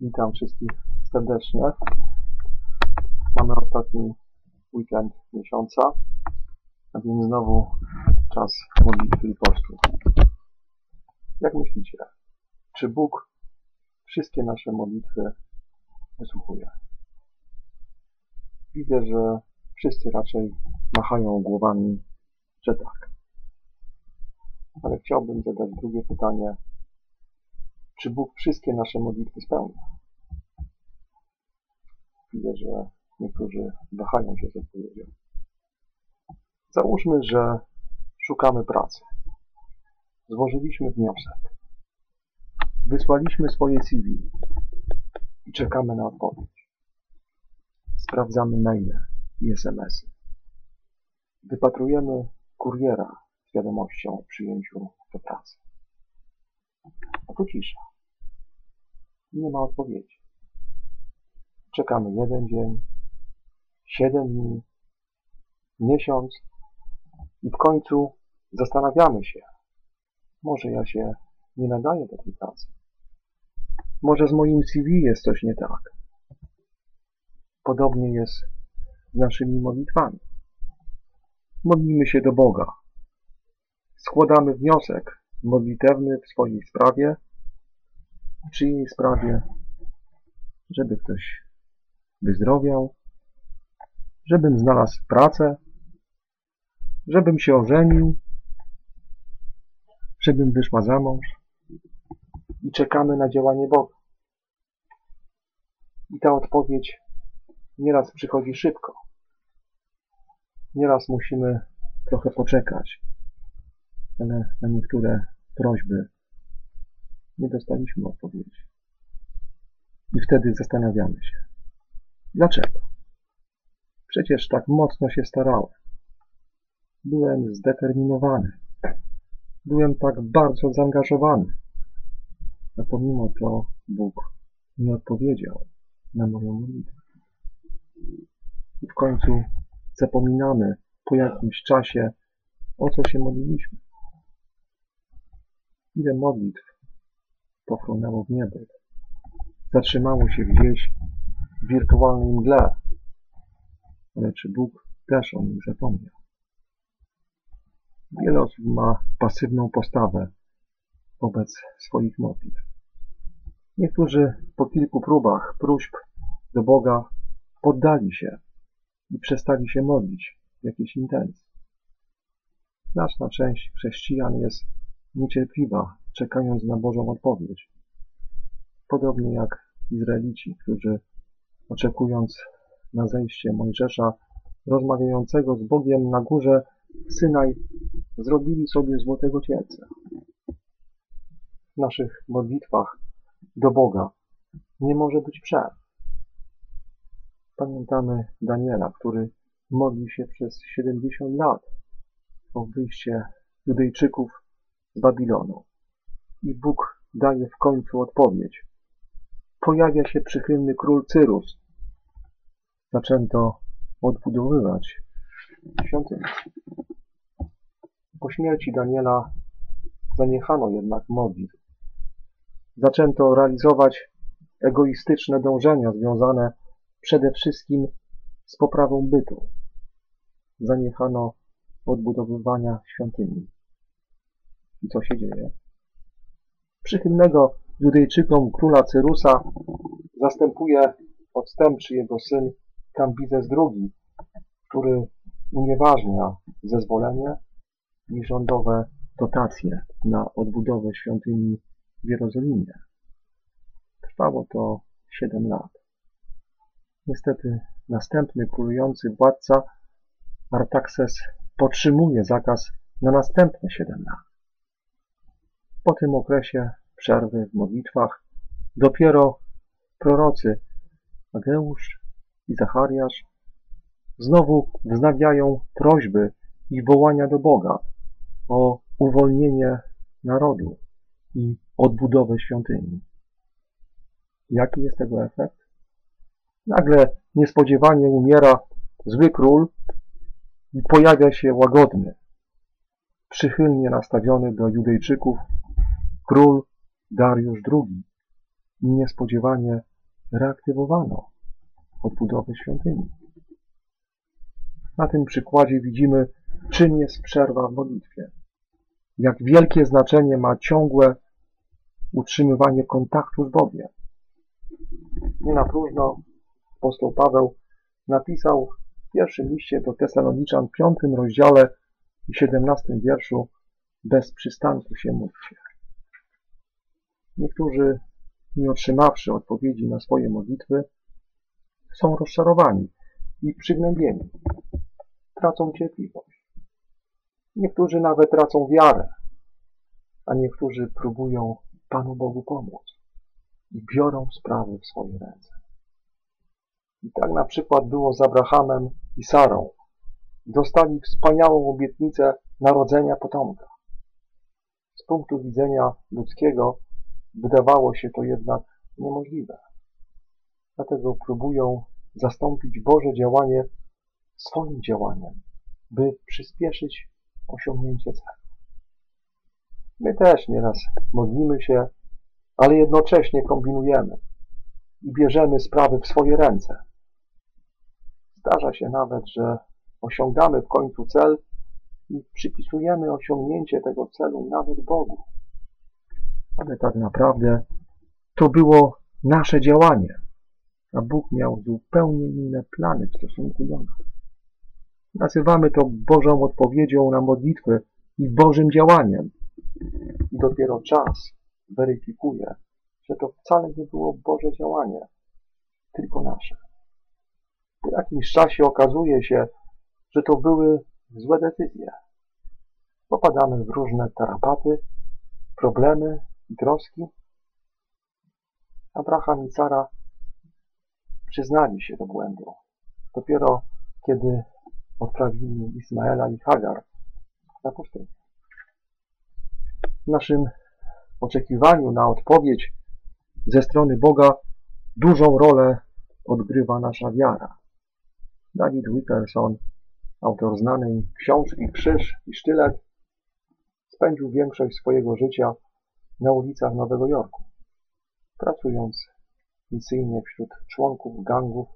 Witam wszystkich serdecznie. Mamy ostatni weekend miesiąca, a więc znowu czas modlitwy i postu. Jak myślicie, czy Bóg wszystkie nasze modlitwy wysłuchuje? Widzę, że wszyscy raczej machają głowami, że tak. Ale chciałbym zadać drugie pytanie. Czy Bóg wszystkie nasze modlitwy spełnia? Widzę, że niektórzy wahają się z odpowiedzią. Załóżmy, że szukamy pracy. Złożyliśmy wniosek. Wysłaliśmy swoje CV i czekamy na odpowiedź. Sprawdzamy maile i SMS-y. Wypatrujemy kuriera z wiadomością o przyjęciu do pracy. A tu cisza. Nie ma odpowiedzi. Czekamy jeden dzień, siedem dni, miesiąc i w końcu zastanawiamy się, może ja się nie nadaję do tej pracy. Może z moim CV jest coś nie tak. Podobnie jest z naszymi modlitwami. Modlimy się do Boga. Składamy wniosek modlitewny w swojej sprawie, w czyjej sprawie, żeby ktoś wyzdrowiał, żebym znalazł pracę, żebym się ożenił, żebym wyszła za mąż i czekamy na działanie Boga. I ta odpowiedź nieraz przychodzi szybko. Nieraz musimy trochę poczekać, ale na niektóre prośby nie dostaliśmy odpowiedzi. I wtedy zastanawiamy się, dlaczego? Przecież tak mocno się starałem. Byłem zdeterminowany. Byłem tak bardzo zaangażowany. A pomimo to Bóg nie odpowiedział na moją modlitwę. I w końcu zapominamy po jakimś czasie, o co się modliliśmy. Ile modlitw pochłonęło w niebie. Zatrzymało się gdzieś w wirtualnej mgle. Ale czy Bóg też o nich zapomniał? Wiele osób ma pasywną postawę wobec swoich modlitw. Niektórzy po kilku próbach, próśb do Boga poddali się i przestali się modlić w jakiejś intencji. Znaczna część chrześcijan jest niecierpliwa, czekając na Bożą odpowiedź. Podobnie jak Izraelici, którzy oczekując na zejście Mojżesza, rozmawiającego z Bogiem na górze Synaj, zrobili sobie złotego cielca. W naszych modlitwach do Boga nie może być przerw. Pamiętamy Daniela, który modlił się przez 70 lat o wyjście Judejczyków Babilonu. I Bóg daje w końcu odpowiedź. Pojawia się przychylny król Cyrus. Zaczęto odbudowywać świątynię. Po śmierci Daniela zaniechano jednak modlitw. Zaczęto realizować egoistyczne dążenia związane przede wszystkim z poprawą bytu. Zaniechano odbudowywania świątyni. I co się dzieje? Przychylnego Judejczykom króla Cyrusa zastępuje odstępczy jego syn Kambizes II, który unieważnia zezwolenie i rządowe dotacje na odbudowę świątyni w Jerozolimie. Trwało to 7 lat. Niestety następny królujący władca Artaxes podtrzymuje zakaz na następne 7 lat. Po tym okresie przerwy w modlitwach dopiero prorocy Ageusz i Zachariasz znowu wznawiają prośby i wołania do Boga o uwolnienie narodu i odbudowę świątyni. Jaki jest tego efekt? Nagle niespodziewanie umiera zły król i pojawia się łagodny, przychylnie nastawiony do Judejczyków król Dariusz II. niespodziewanie reaktywowano odbudowę świątyni. Na tym przykładzie widzimy, czym jest przerwa w modlitwie. Jak wielkie znaczenie ma ciągłe utrzymywanie kontaktu z Bogiem. Nie na próżno apostoł Paweł napisał w pierwszym liście do Tesaloniczan, piątym rozdziale i siedemnastym wierszu bez przystanku się módlcie. Niektórzy, nie otrzymawszy odpowiedzi na swoje modlitwy, są rozczarowani i przygnębieni. Tracą cierpliwość. Niektórzy nawet tracą wiarę, a niektórzy próbują Panu Bogu pomóc i biorą sprawy w swoje ręce. I tak na przykład było z Abrahamem i Sarą. Dostali wspaniałą obietnicę narodzenia potomka. Z punktu widzenia ludzkiego wydawało się to jednak niemożliwe. Dlatego próbują zastąpić Boże działanie swoim działaniem, by przyspieszyć osiągnięcie celu. My też nieraz modlimy się, ale jednocześnie kombinujemy i bierzemy sprawy w swoje ręce. Zdarza się nawet, że osiągamy w końcu cel i przypisujemy osiągnięcie tego celu nawet Bogu. Ale tak naprawdę to było nasze działanie, a Bóg miał zupełnie inne plany w stosunku do nas. Nazywamy to Bożą odpowiedzią na modlitwy i Bożym działaniem. I dopiero czas weryfikuje, że to wcale nie było Boże działanie, tylko nasze. Po jakimś czasie okazuje się, że to były złe decyzje. Popadamy w różne tarapaty, problemy i troski. Abraham i Sara przyznali się do błędu. Dopiero kiedy odprawili Ismaela i Hagar na pustynię. W naszym oczekiwaniu na odpowiedź ze strony Boga dużą rolę odgrywa nasza wiara. David Wickerson, autor znanej książki Krzyż i Sztylet, spędził większość swojego życia na ulicach Nowego Jorku, pracując misyjnie wśród członków gangów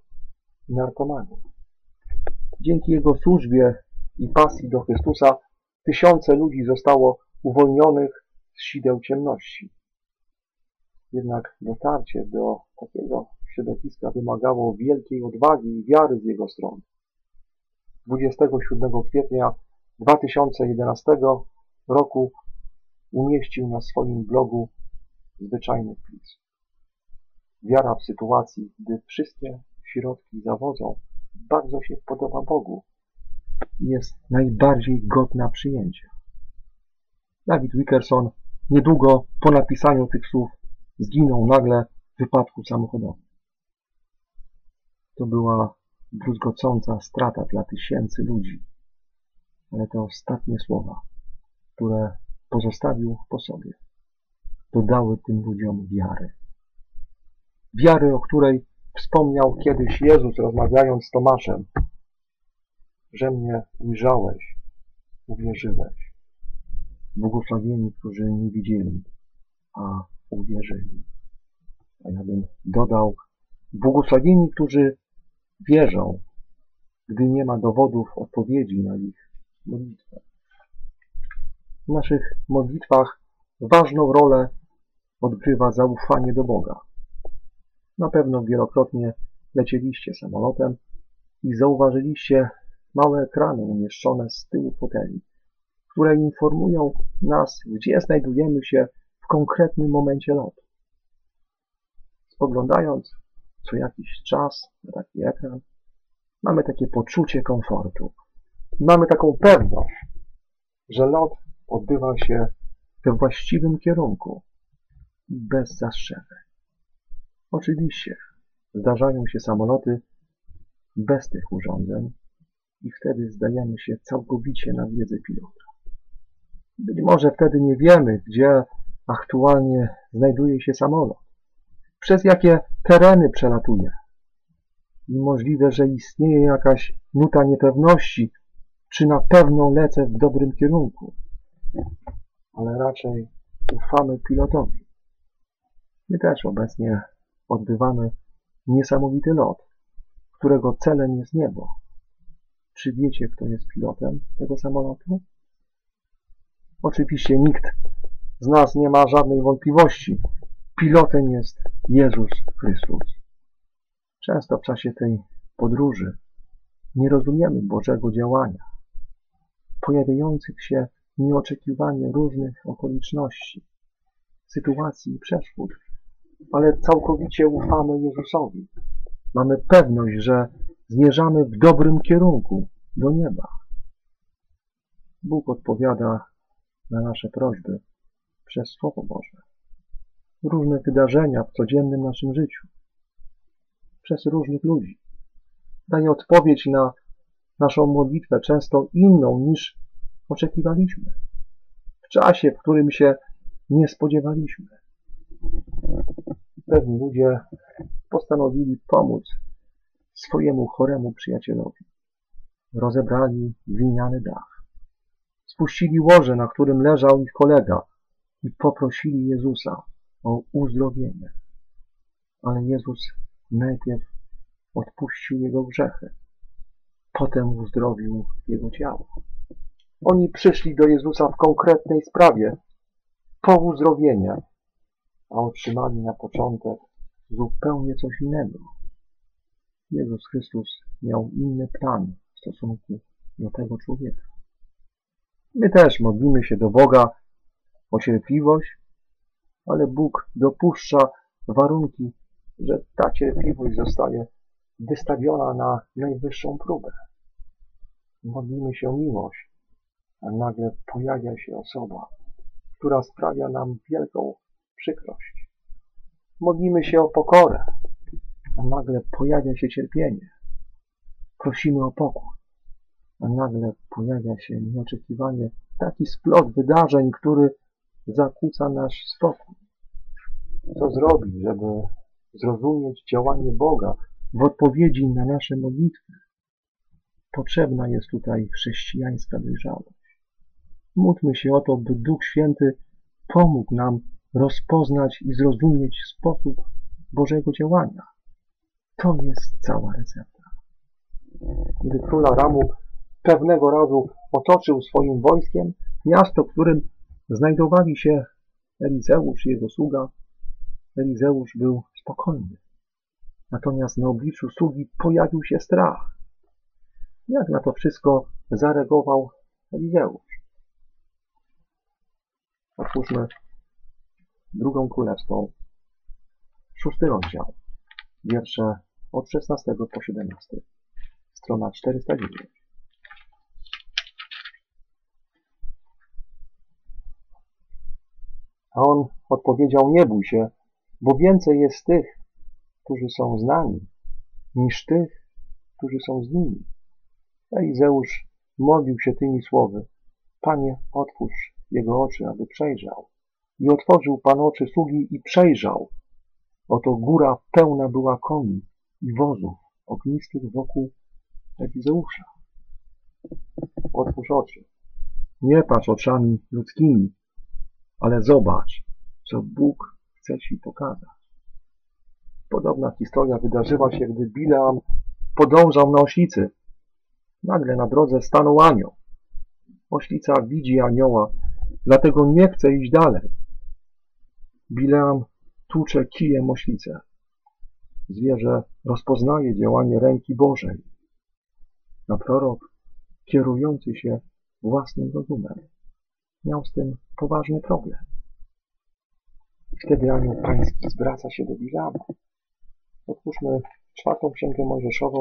i narkomanów. Dzięki jego służbie i pasji do Chrystusa tysiące ludzi zostało uwolnionych z sideł ciemności. Jednak dotarcie do takiego środowiska wymagało wielkiej odwagi i wiary z jego strony. 27 kwietnia 2011 roku umieścił na swoim blogu zwyczajny wpis. Wiara w sytuacji, gdy wszystkie środki zawodzą, bardzo się podoba Bogu. Jest najbardziej godna przyjęcia. Dawid Wickerson niedługo po napisaniu tych słów zginął nagle w wypadku samochodowym. To była druzgocąca strata dla tysięcy ludzi, ale te ostatnie słowa, które pozostawił po sobie, dodały tym ludziom wiary. Wiary, o której wspomniał kiedyś Jezus, rozmawiając z Tomaszem, że mnie ujrzałeś, uwierzyłeś. Błogosławieni, którzy nie widzieli, a uwierzyli. A ja bym dodał, błogosławieni, którzy wierzą, gdy nie ma dowodów odpowiedzi na ich modlitwę. W naszych modlitwach ważną rolę odgrywa zaufanie do Boga. Na pewno wielokrotnie lecieliście samolotem i zauważyliście małe ekrany umieszczone z tyłu foteli, które informują nas, gdzie znajdujemy się w konkretnym momencie lotu. Spoglądając co jakiś czas na taki ekran, mamy takie poczucie komfortu. Mamy taką pewność, że lot odbywa się we właściwym kierunku i bez zastrzeżeń. Oczywiście zdarzają się samoloty bez tych urządzeń i wtedy zdajemy się całkowicie na wiedzę pilota. Być może wtedy nie wiemy, gdzie aktualnie znajduje się samolot, przez jakie tereny przelatuje. I możliwe, że istnieje jakaś nuta niepewności, czy na pewno lecę w dobrym kierunku. Ale raczej ufamy pilotowi. My też obecnie odbywamy niesamowity lot, którego celem jest niebo. Czy wiecie, kto jest pilotem tego samolotu? Oczywiście nikt z nas nie ma żadnej wątpliwości. Pilotem jest Jezus Chrystus. Często w czasie tej podróży nie rozumiemy Bożego działania, pojawiających się nieoczekiwanie różnych okoliczności, sytuacji i przeszkód, ale całkowicie ufamy Jezusowi. Mamy pewność, że zmierzamy w dobrym kierunku do nieba. Bóg odpowiada na nasze prośby przez Słowo Boże. Różne wydarzenia w codziennym naszym życiu, przez różnych ludzi. Daje odpowiedź na naszą modlitwę, często inną niż oczekiwaliśmy, w czasie, w którym się nie spodziewaliśmy. Pewni ludzie postanowili pomóc swojemu choremu przyjacielowi. Rozebrali gliniany dach. Spuścili łoże, na którym leżał ich kolega i poprosili Jezusa o uzdrowienie. Ale Jezus najpierw odpuścił jego grzechy, potem uzdrowił jego ciało. Oni przyszli do Jezusa w konkretnej sprawie, po uzdrowienie, a otrzymali na początek zupełnie coś innego. Jezus Chrystus miał inny plan w stosunku do tego człowieka. My też modlimy się do Boga o cierpliwość, ale Bóg dopuszcza warunki, że ta cierpliwość zostaje wystawiona na najwyższą próbę. Modlimy się o miłość, nagle pojawia się osoba, która sprawia nam wielką przykrość. Modlimy się o pokorę, a nagle pojawia się cierpienie. Prosimy o pokój, a nagle pojawia się nieoczekiwanie taki splot wydarzeń, który zakłóca nasz spokój. Co zrobić, żeby zrozumieć działanie Boga w odpowiedzi na nasze modlitwy? Potrzebna jest tutaj chrześcijańska dojrzałość. Módlmy się o to, by Duch Święty pomógł nam rozpoznać i zrozumieć sposób Bożego działania. To jest cała recepta. Gdy króla Ramu pewnego razu otoczył swoim wojskiem miasto, w którym znajdowali się Elizeusz i jego sługa, Elizeusz był spokojny. Natomiast na obliczu sługi pojawił się strach. Jak na to wszystko zareagował Elizeusz? Otwórzmy drugą królewską, szósty rozdział, wiersze od 16 po 17, strona 409. A on odpowiedział, nie bój się, bo więcej jest tych, którzy są z nami, niż tych, którzy są z nimi. Elizeusz modlił się tymi słowy, Panie, otwórz jego oczy, aby przejrzał. I otworzył Pan oczy sługi i przejrzał. Oto góra pełna była koni i wozów ognistych wokół Elizeusza. Otwórz oczy. Nie patrz oczami ludzkimi, ale zobacz, co Bóg chce Ci pokazać. Podobna historia wydarzyła się, gdy Bileam podążał na oślicy. Nagle na drodze stanął anioł. Oślica widzi anioła, dlatego nie chce iść dalej. Bileam tłucze kijem oślicę. Zwierzę rozpoznaje działanie ręki Bożej. A prorok, kierujący się własnym rozumem, miał z tym poważny problem. Wtedy anioł pański zwraca się do Bileama. Otwórzmy czwartą księgę Mojżeszową,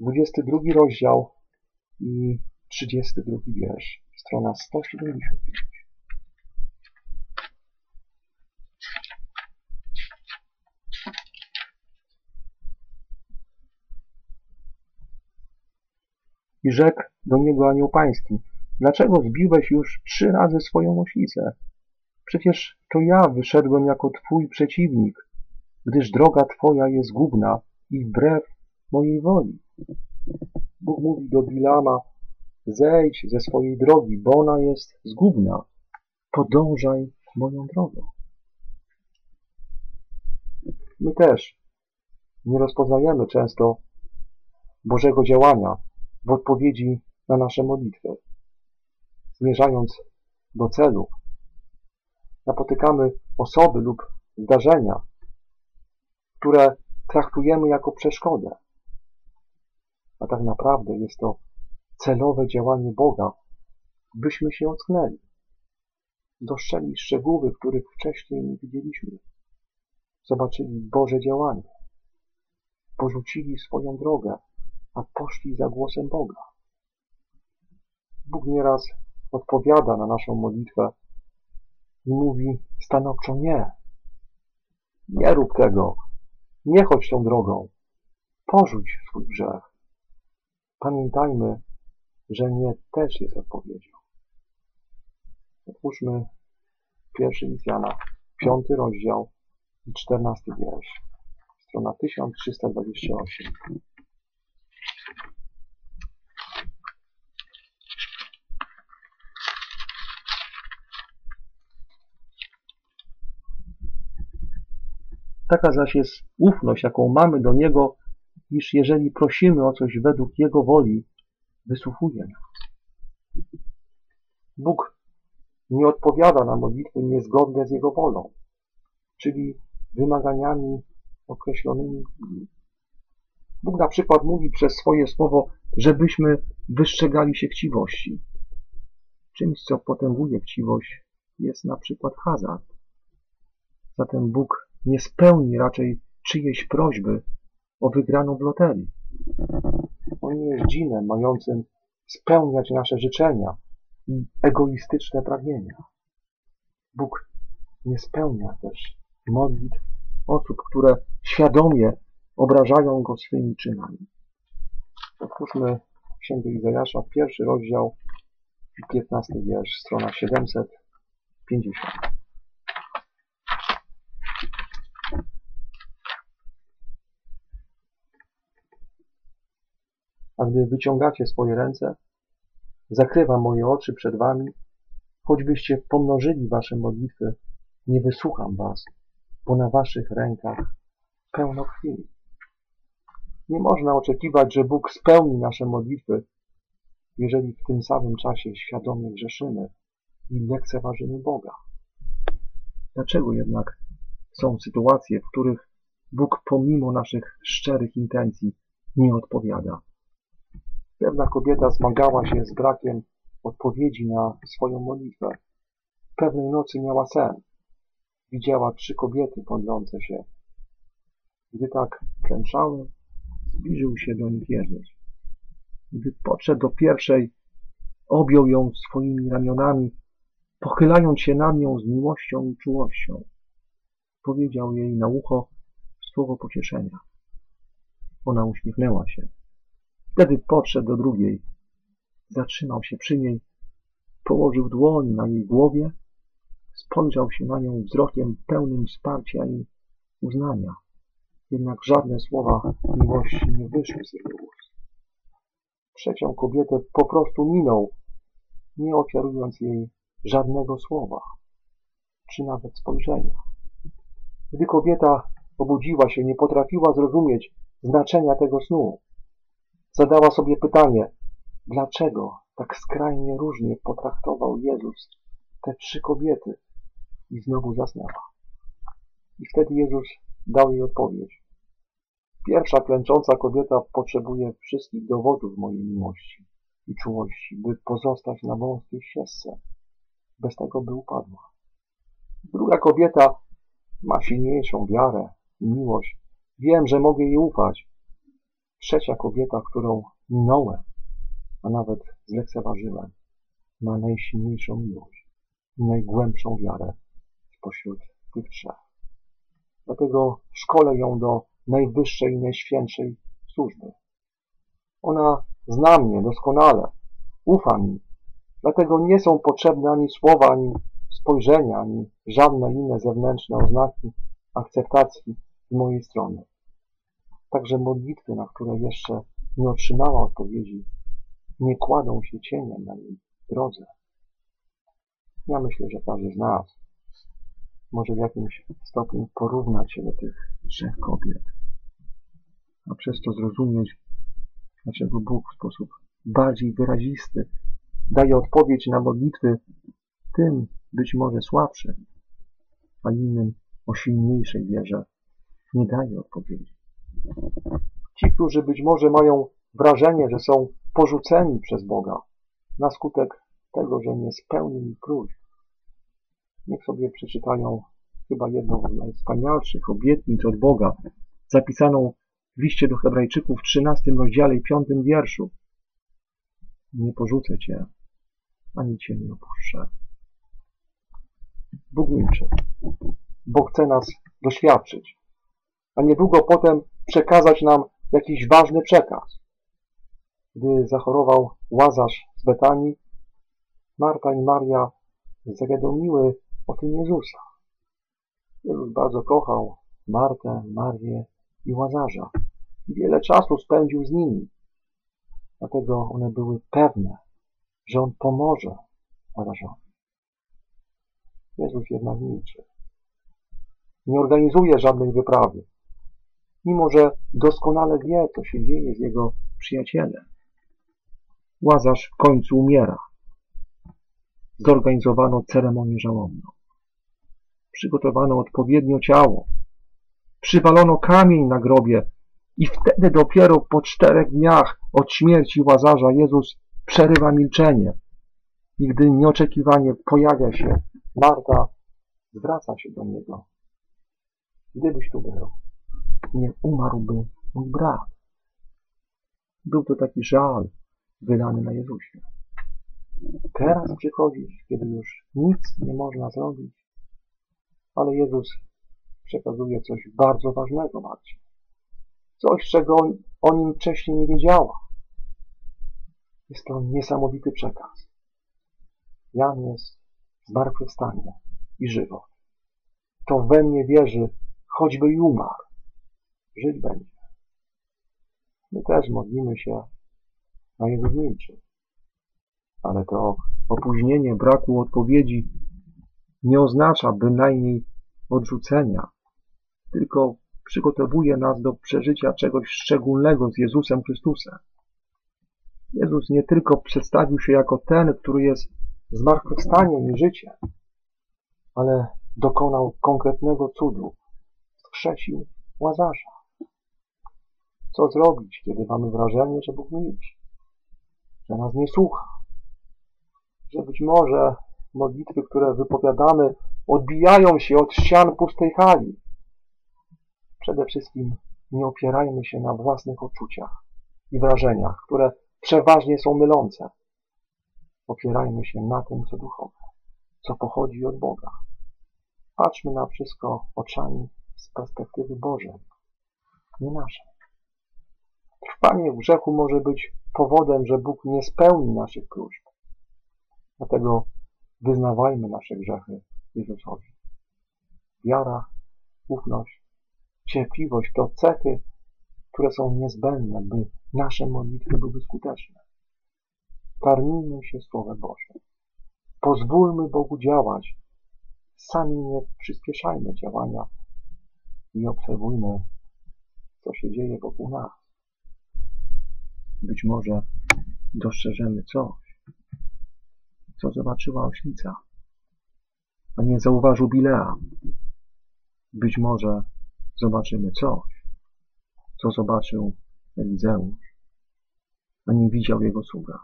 22 rozdział i 32 wiersz, strona 175. I rzekł do niego anioł pański, dlaczego zbiłeś już trzy razy swoją oślicę? Przecież to ja wyszedłem jako twój przeciwnik, gdyż droga twoja jest zgubna i wbrew mojej woli. Bóg mówi do Bilama, zejdź ze swojej drogi, bo ona jest zgubna. Podążaj moją drogą. My też nie rozpoznajemy często Bożego działania w odpowiedzi na nasze modlitwy. Zmierzając do celu, napotykamy osoby lub zdarzenia, które traktujemy jako przeszkodę. A tak naprawdę jest to celowe działanie Boga, byśmy się ocknęli, dostrzegli szczegóły, których wcześniej nie widzieliśmy, zobaczyli Boże działanie, porzucili swoją drogę, a poszli za głosem Boga. Bóg nieraz odpowiada na naszą modlitwę i mówi stanowczo nie. Nie rób tego. Nie chodź tą drogą. Porzuć swój grzech. Pamiętajmy, że nie też jest odpowiedzią. Otwórzmy pierwszy list piąty rozdział i czternasty wiersz. Strona 1328. Taka zaś jest ufność, jaką mamy do Niego, iż jeżeli prosimy o coś według Jego woli, wysłuchuje nas. Bóg nie odpowiada na modlitwy niezgodne z Jego wolą, czyli wymaganiami określonymi. Bóg na przykład mówi przez swoje słowo, żebyśmy wystrzegali się chciwości. Czymś, co potęguje chciwość, jest na przykład hazard. Zatem Bóg nie spełni raczej czyjejś prośby o wygraną w loterii. On nie jest dżinem mającym spełniać nasze życzenia i egoistyczne pragnienia. Bóg nie spełnia też modlitw osób, które świadomie obrażają Go swymi czynami. Otwórzmy Księgę Izajasza, pierwszy rozdział i piętnasty wiersz, strona 750. A gdy wyciągacie swoje ręce, zakrywam moje oczy przed wami, choćbyście pomnożyli wasze modlitwy, nie wysłucham was, bo na waszych rękach pełno krwi. Nie można oczekiwać, że Bóg spełni nasze modlitwy, jeżeli w tym samym czasie świadomie grzeszymy i lekceważymy Boga. Dlaczego jednak są sytuacje, w których Bóg pomimo naszych szczerych intencji nie odpowiada? Pewna kobieta zmagała się z brakiem odpowiedzi na swoją modlitwę. Pewnej nocy miała sen. Widziała trzy kobiety modlące się. Gdy tak klęczały, zbliżył się do nich Jezus. Gdy podszedł do pierwszej, objął ją swoimi ramionami, pochylając się nad nią z miłością i czułością. Powiedział jej na ucho słowo pocieszenia. Ona uśmiechnęła się. Wtedy podszedł do drugiej. Zatrzymał się przy niej, położył dłoń na jej głowie, spojrzał się na nią wzrokiem pełnym wsparcia i uznania. Jednak żadne słowa miłości nie wyszły z jego ust. Trzecią kobietę po prostu minął, nie ofiarując jej żadnego słowa, czy nawet spojrzenia. Gdy kobieta obudziła się, nie potrafiła zrozumieć znaczenia tego snu. Zadała sobie pytanie, dlaczego tak skrajnie różnie potraktował Jezus te trzy kobiety i znowu zasnęła. I wtedy Jezus dał jej odpowiedź. Pierwsza klęcząca kobieta potrzebuje wszystkich dowodów mojej miłości i czułości, by pozostać na wąskiej ścieżce. Bez tego by upadła. Druga kobieta ma silniejszą wiarę i miłość. Wiem, że mogę jej ufać, Trzecia kobieta, którą minąłem, a nawet zlekceważyłem, ma najsilniejszą miłość najgłębszą wiarę spośród tych trzech. Dlatego szkolę ją do najwyższej najświętszej służby. Ona zna mnie doskonale, ufa mi, dlatego nie są potrzebne ani słowa, ani spojrzenia, ani żadne inne zewnętrzne oznaki akceptacji z mojej strony. Także modlitwy, na które jeszcze nie otrzymała odpowiedzi, nie kładą się cieniem na jej drodze. Ja myślę, że każdy z nas może w jakimś stopniu porównać się do tych trzech kobiet. A przez to zrozumieć, dlaczego Bóg w sposób bardziej wyrazisty daje odpowiedź na modlitwy tym być może słabszym, a innym o silniejszej wierze nie daje odpowiedzi. Ci, którzy być może mają wrażenie, że są porzuceni przez Boga na skutek tego, że nie spełnili próśb, niech sobie przeczytają chyba jedną z najwspanialszych obietnic od Boga, zapisaną w liście do Hebrajczyków w 13 rozdziale i 5 wierszu. Nie porzucę Cię, ani Cię nie opuszczę. Bóg milczy, bo chce nas doświadczyć, a niedługo potem przekazać nam jakiś ważny przekaz. Gdy zachorował Łazarz z Betanii, Marta i Maria zawiadomiły o tym Jezusa. Jezus bardzo kochał Martę, Marię i Łazarza i wiele czasu spędził z nimi. Dlatego one były pewne, że On pomoże Łazarzowi. Jezus jednak milczy. Nie organizuje żadnej wyprawy, mimo że doskonale wie, co się dzieje z jego przyjacielem. Łazarz w końcu umiera. Zorganizowano ceremonię żałobną. Przygotowano odpowiednio ciało. Przywalono kamień na grobie i wtedy dopiero po czterech dniach od śmierci Łazarza Jezus przerywa milczenie. I gdy nieoczekiwanie pojawia się Marta, zwraca się do Niego. Gdybyś tu był, nie umarłby mój brat. Był to taki żal wylany na Jezusie. Teraz przychodzisz, kiedy już nic nie można zrobić, ale Jezus przekazuje coś bardzo ważnego Marcie. Coś, czego o nim wcześniej nie wiedziała. Jest to niesamowity przekaz. Jan jest zmartwychwstanie i żywot. To we mnie wierzy, choćby i umarł. Żyć będzie. My też modlimy się, a Jezus milczy. Ale to opóźnienie braku odpowiedzi nie oznacza bynajmniej odrzucenia, tylko przygotowuje nas do przeżycia czegoś szczególnego z Jezusem Chrystusem. Jezus nie tylko przedstawił się jako ten, który jest zmartwychwstaniem i życiem, ale dokonał konkretnego cudu. Skrzesił Łazarza. Co zrobić, kiedy mamy wrażenie, że Bóg milczy, że nas nie słucha, że być może modlitwy, które wypowiadamy, odbijają się od ścian pustej hali. Przede wszystkim nie opierajmy się na własnych odczuciach i wrażeniach, które przeważnie są mylące. Opierajmy się na tym, co duchowe, co pochodzi od Boga. Patrzmy na wszystko oczami z perspektywy Bożej, nie naszej. Trwanie w grzechu może być powodem, że Bóg nie spełni naszych próśb. Dlatego wyznawajmy nasze grzechy Jezusowi. Wiara, ufność, cierpliwość to cechy, które są niezbędne, by nasze modlitwy były skuteczne. Karmijmy się Słowem Bożym. Pozwólmy Bogu działać. Sami nie przyspieszajmy działania i obserwujmy, co się dzieje wokół nas. Być może dostrzeżemy coś, co zobaczyła oślica, a nie zauważył Bilea. Być może zobaczymy coś, co zobaczył Elizeusz, a nie widział jego sługa.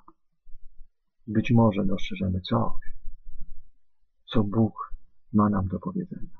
Być może dostrzeżemy coś, co Bóg ma nam do powiedzenia.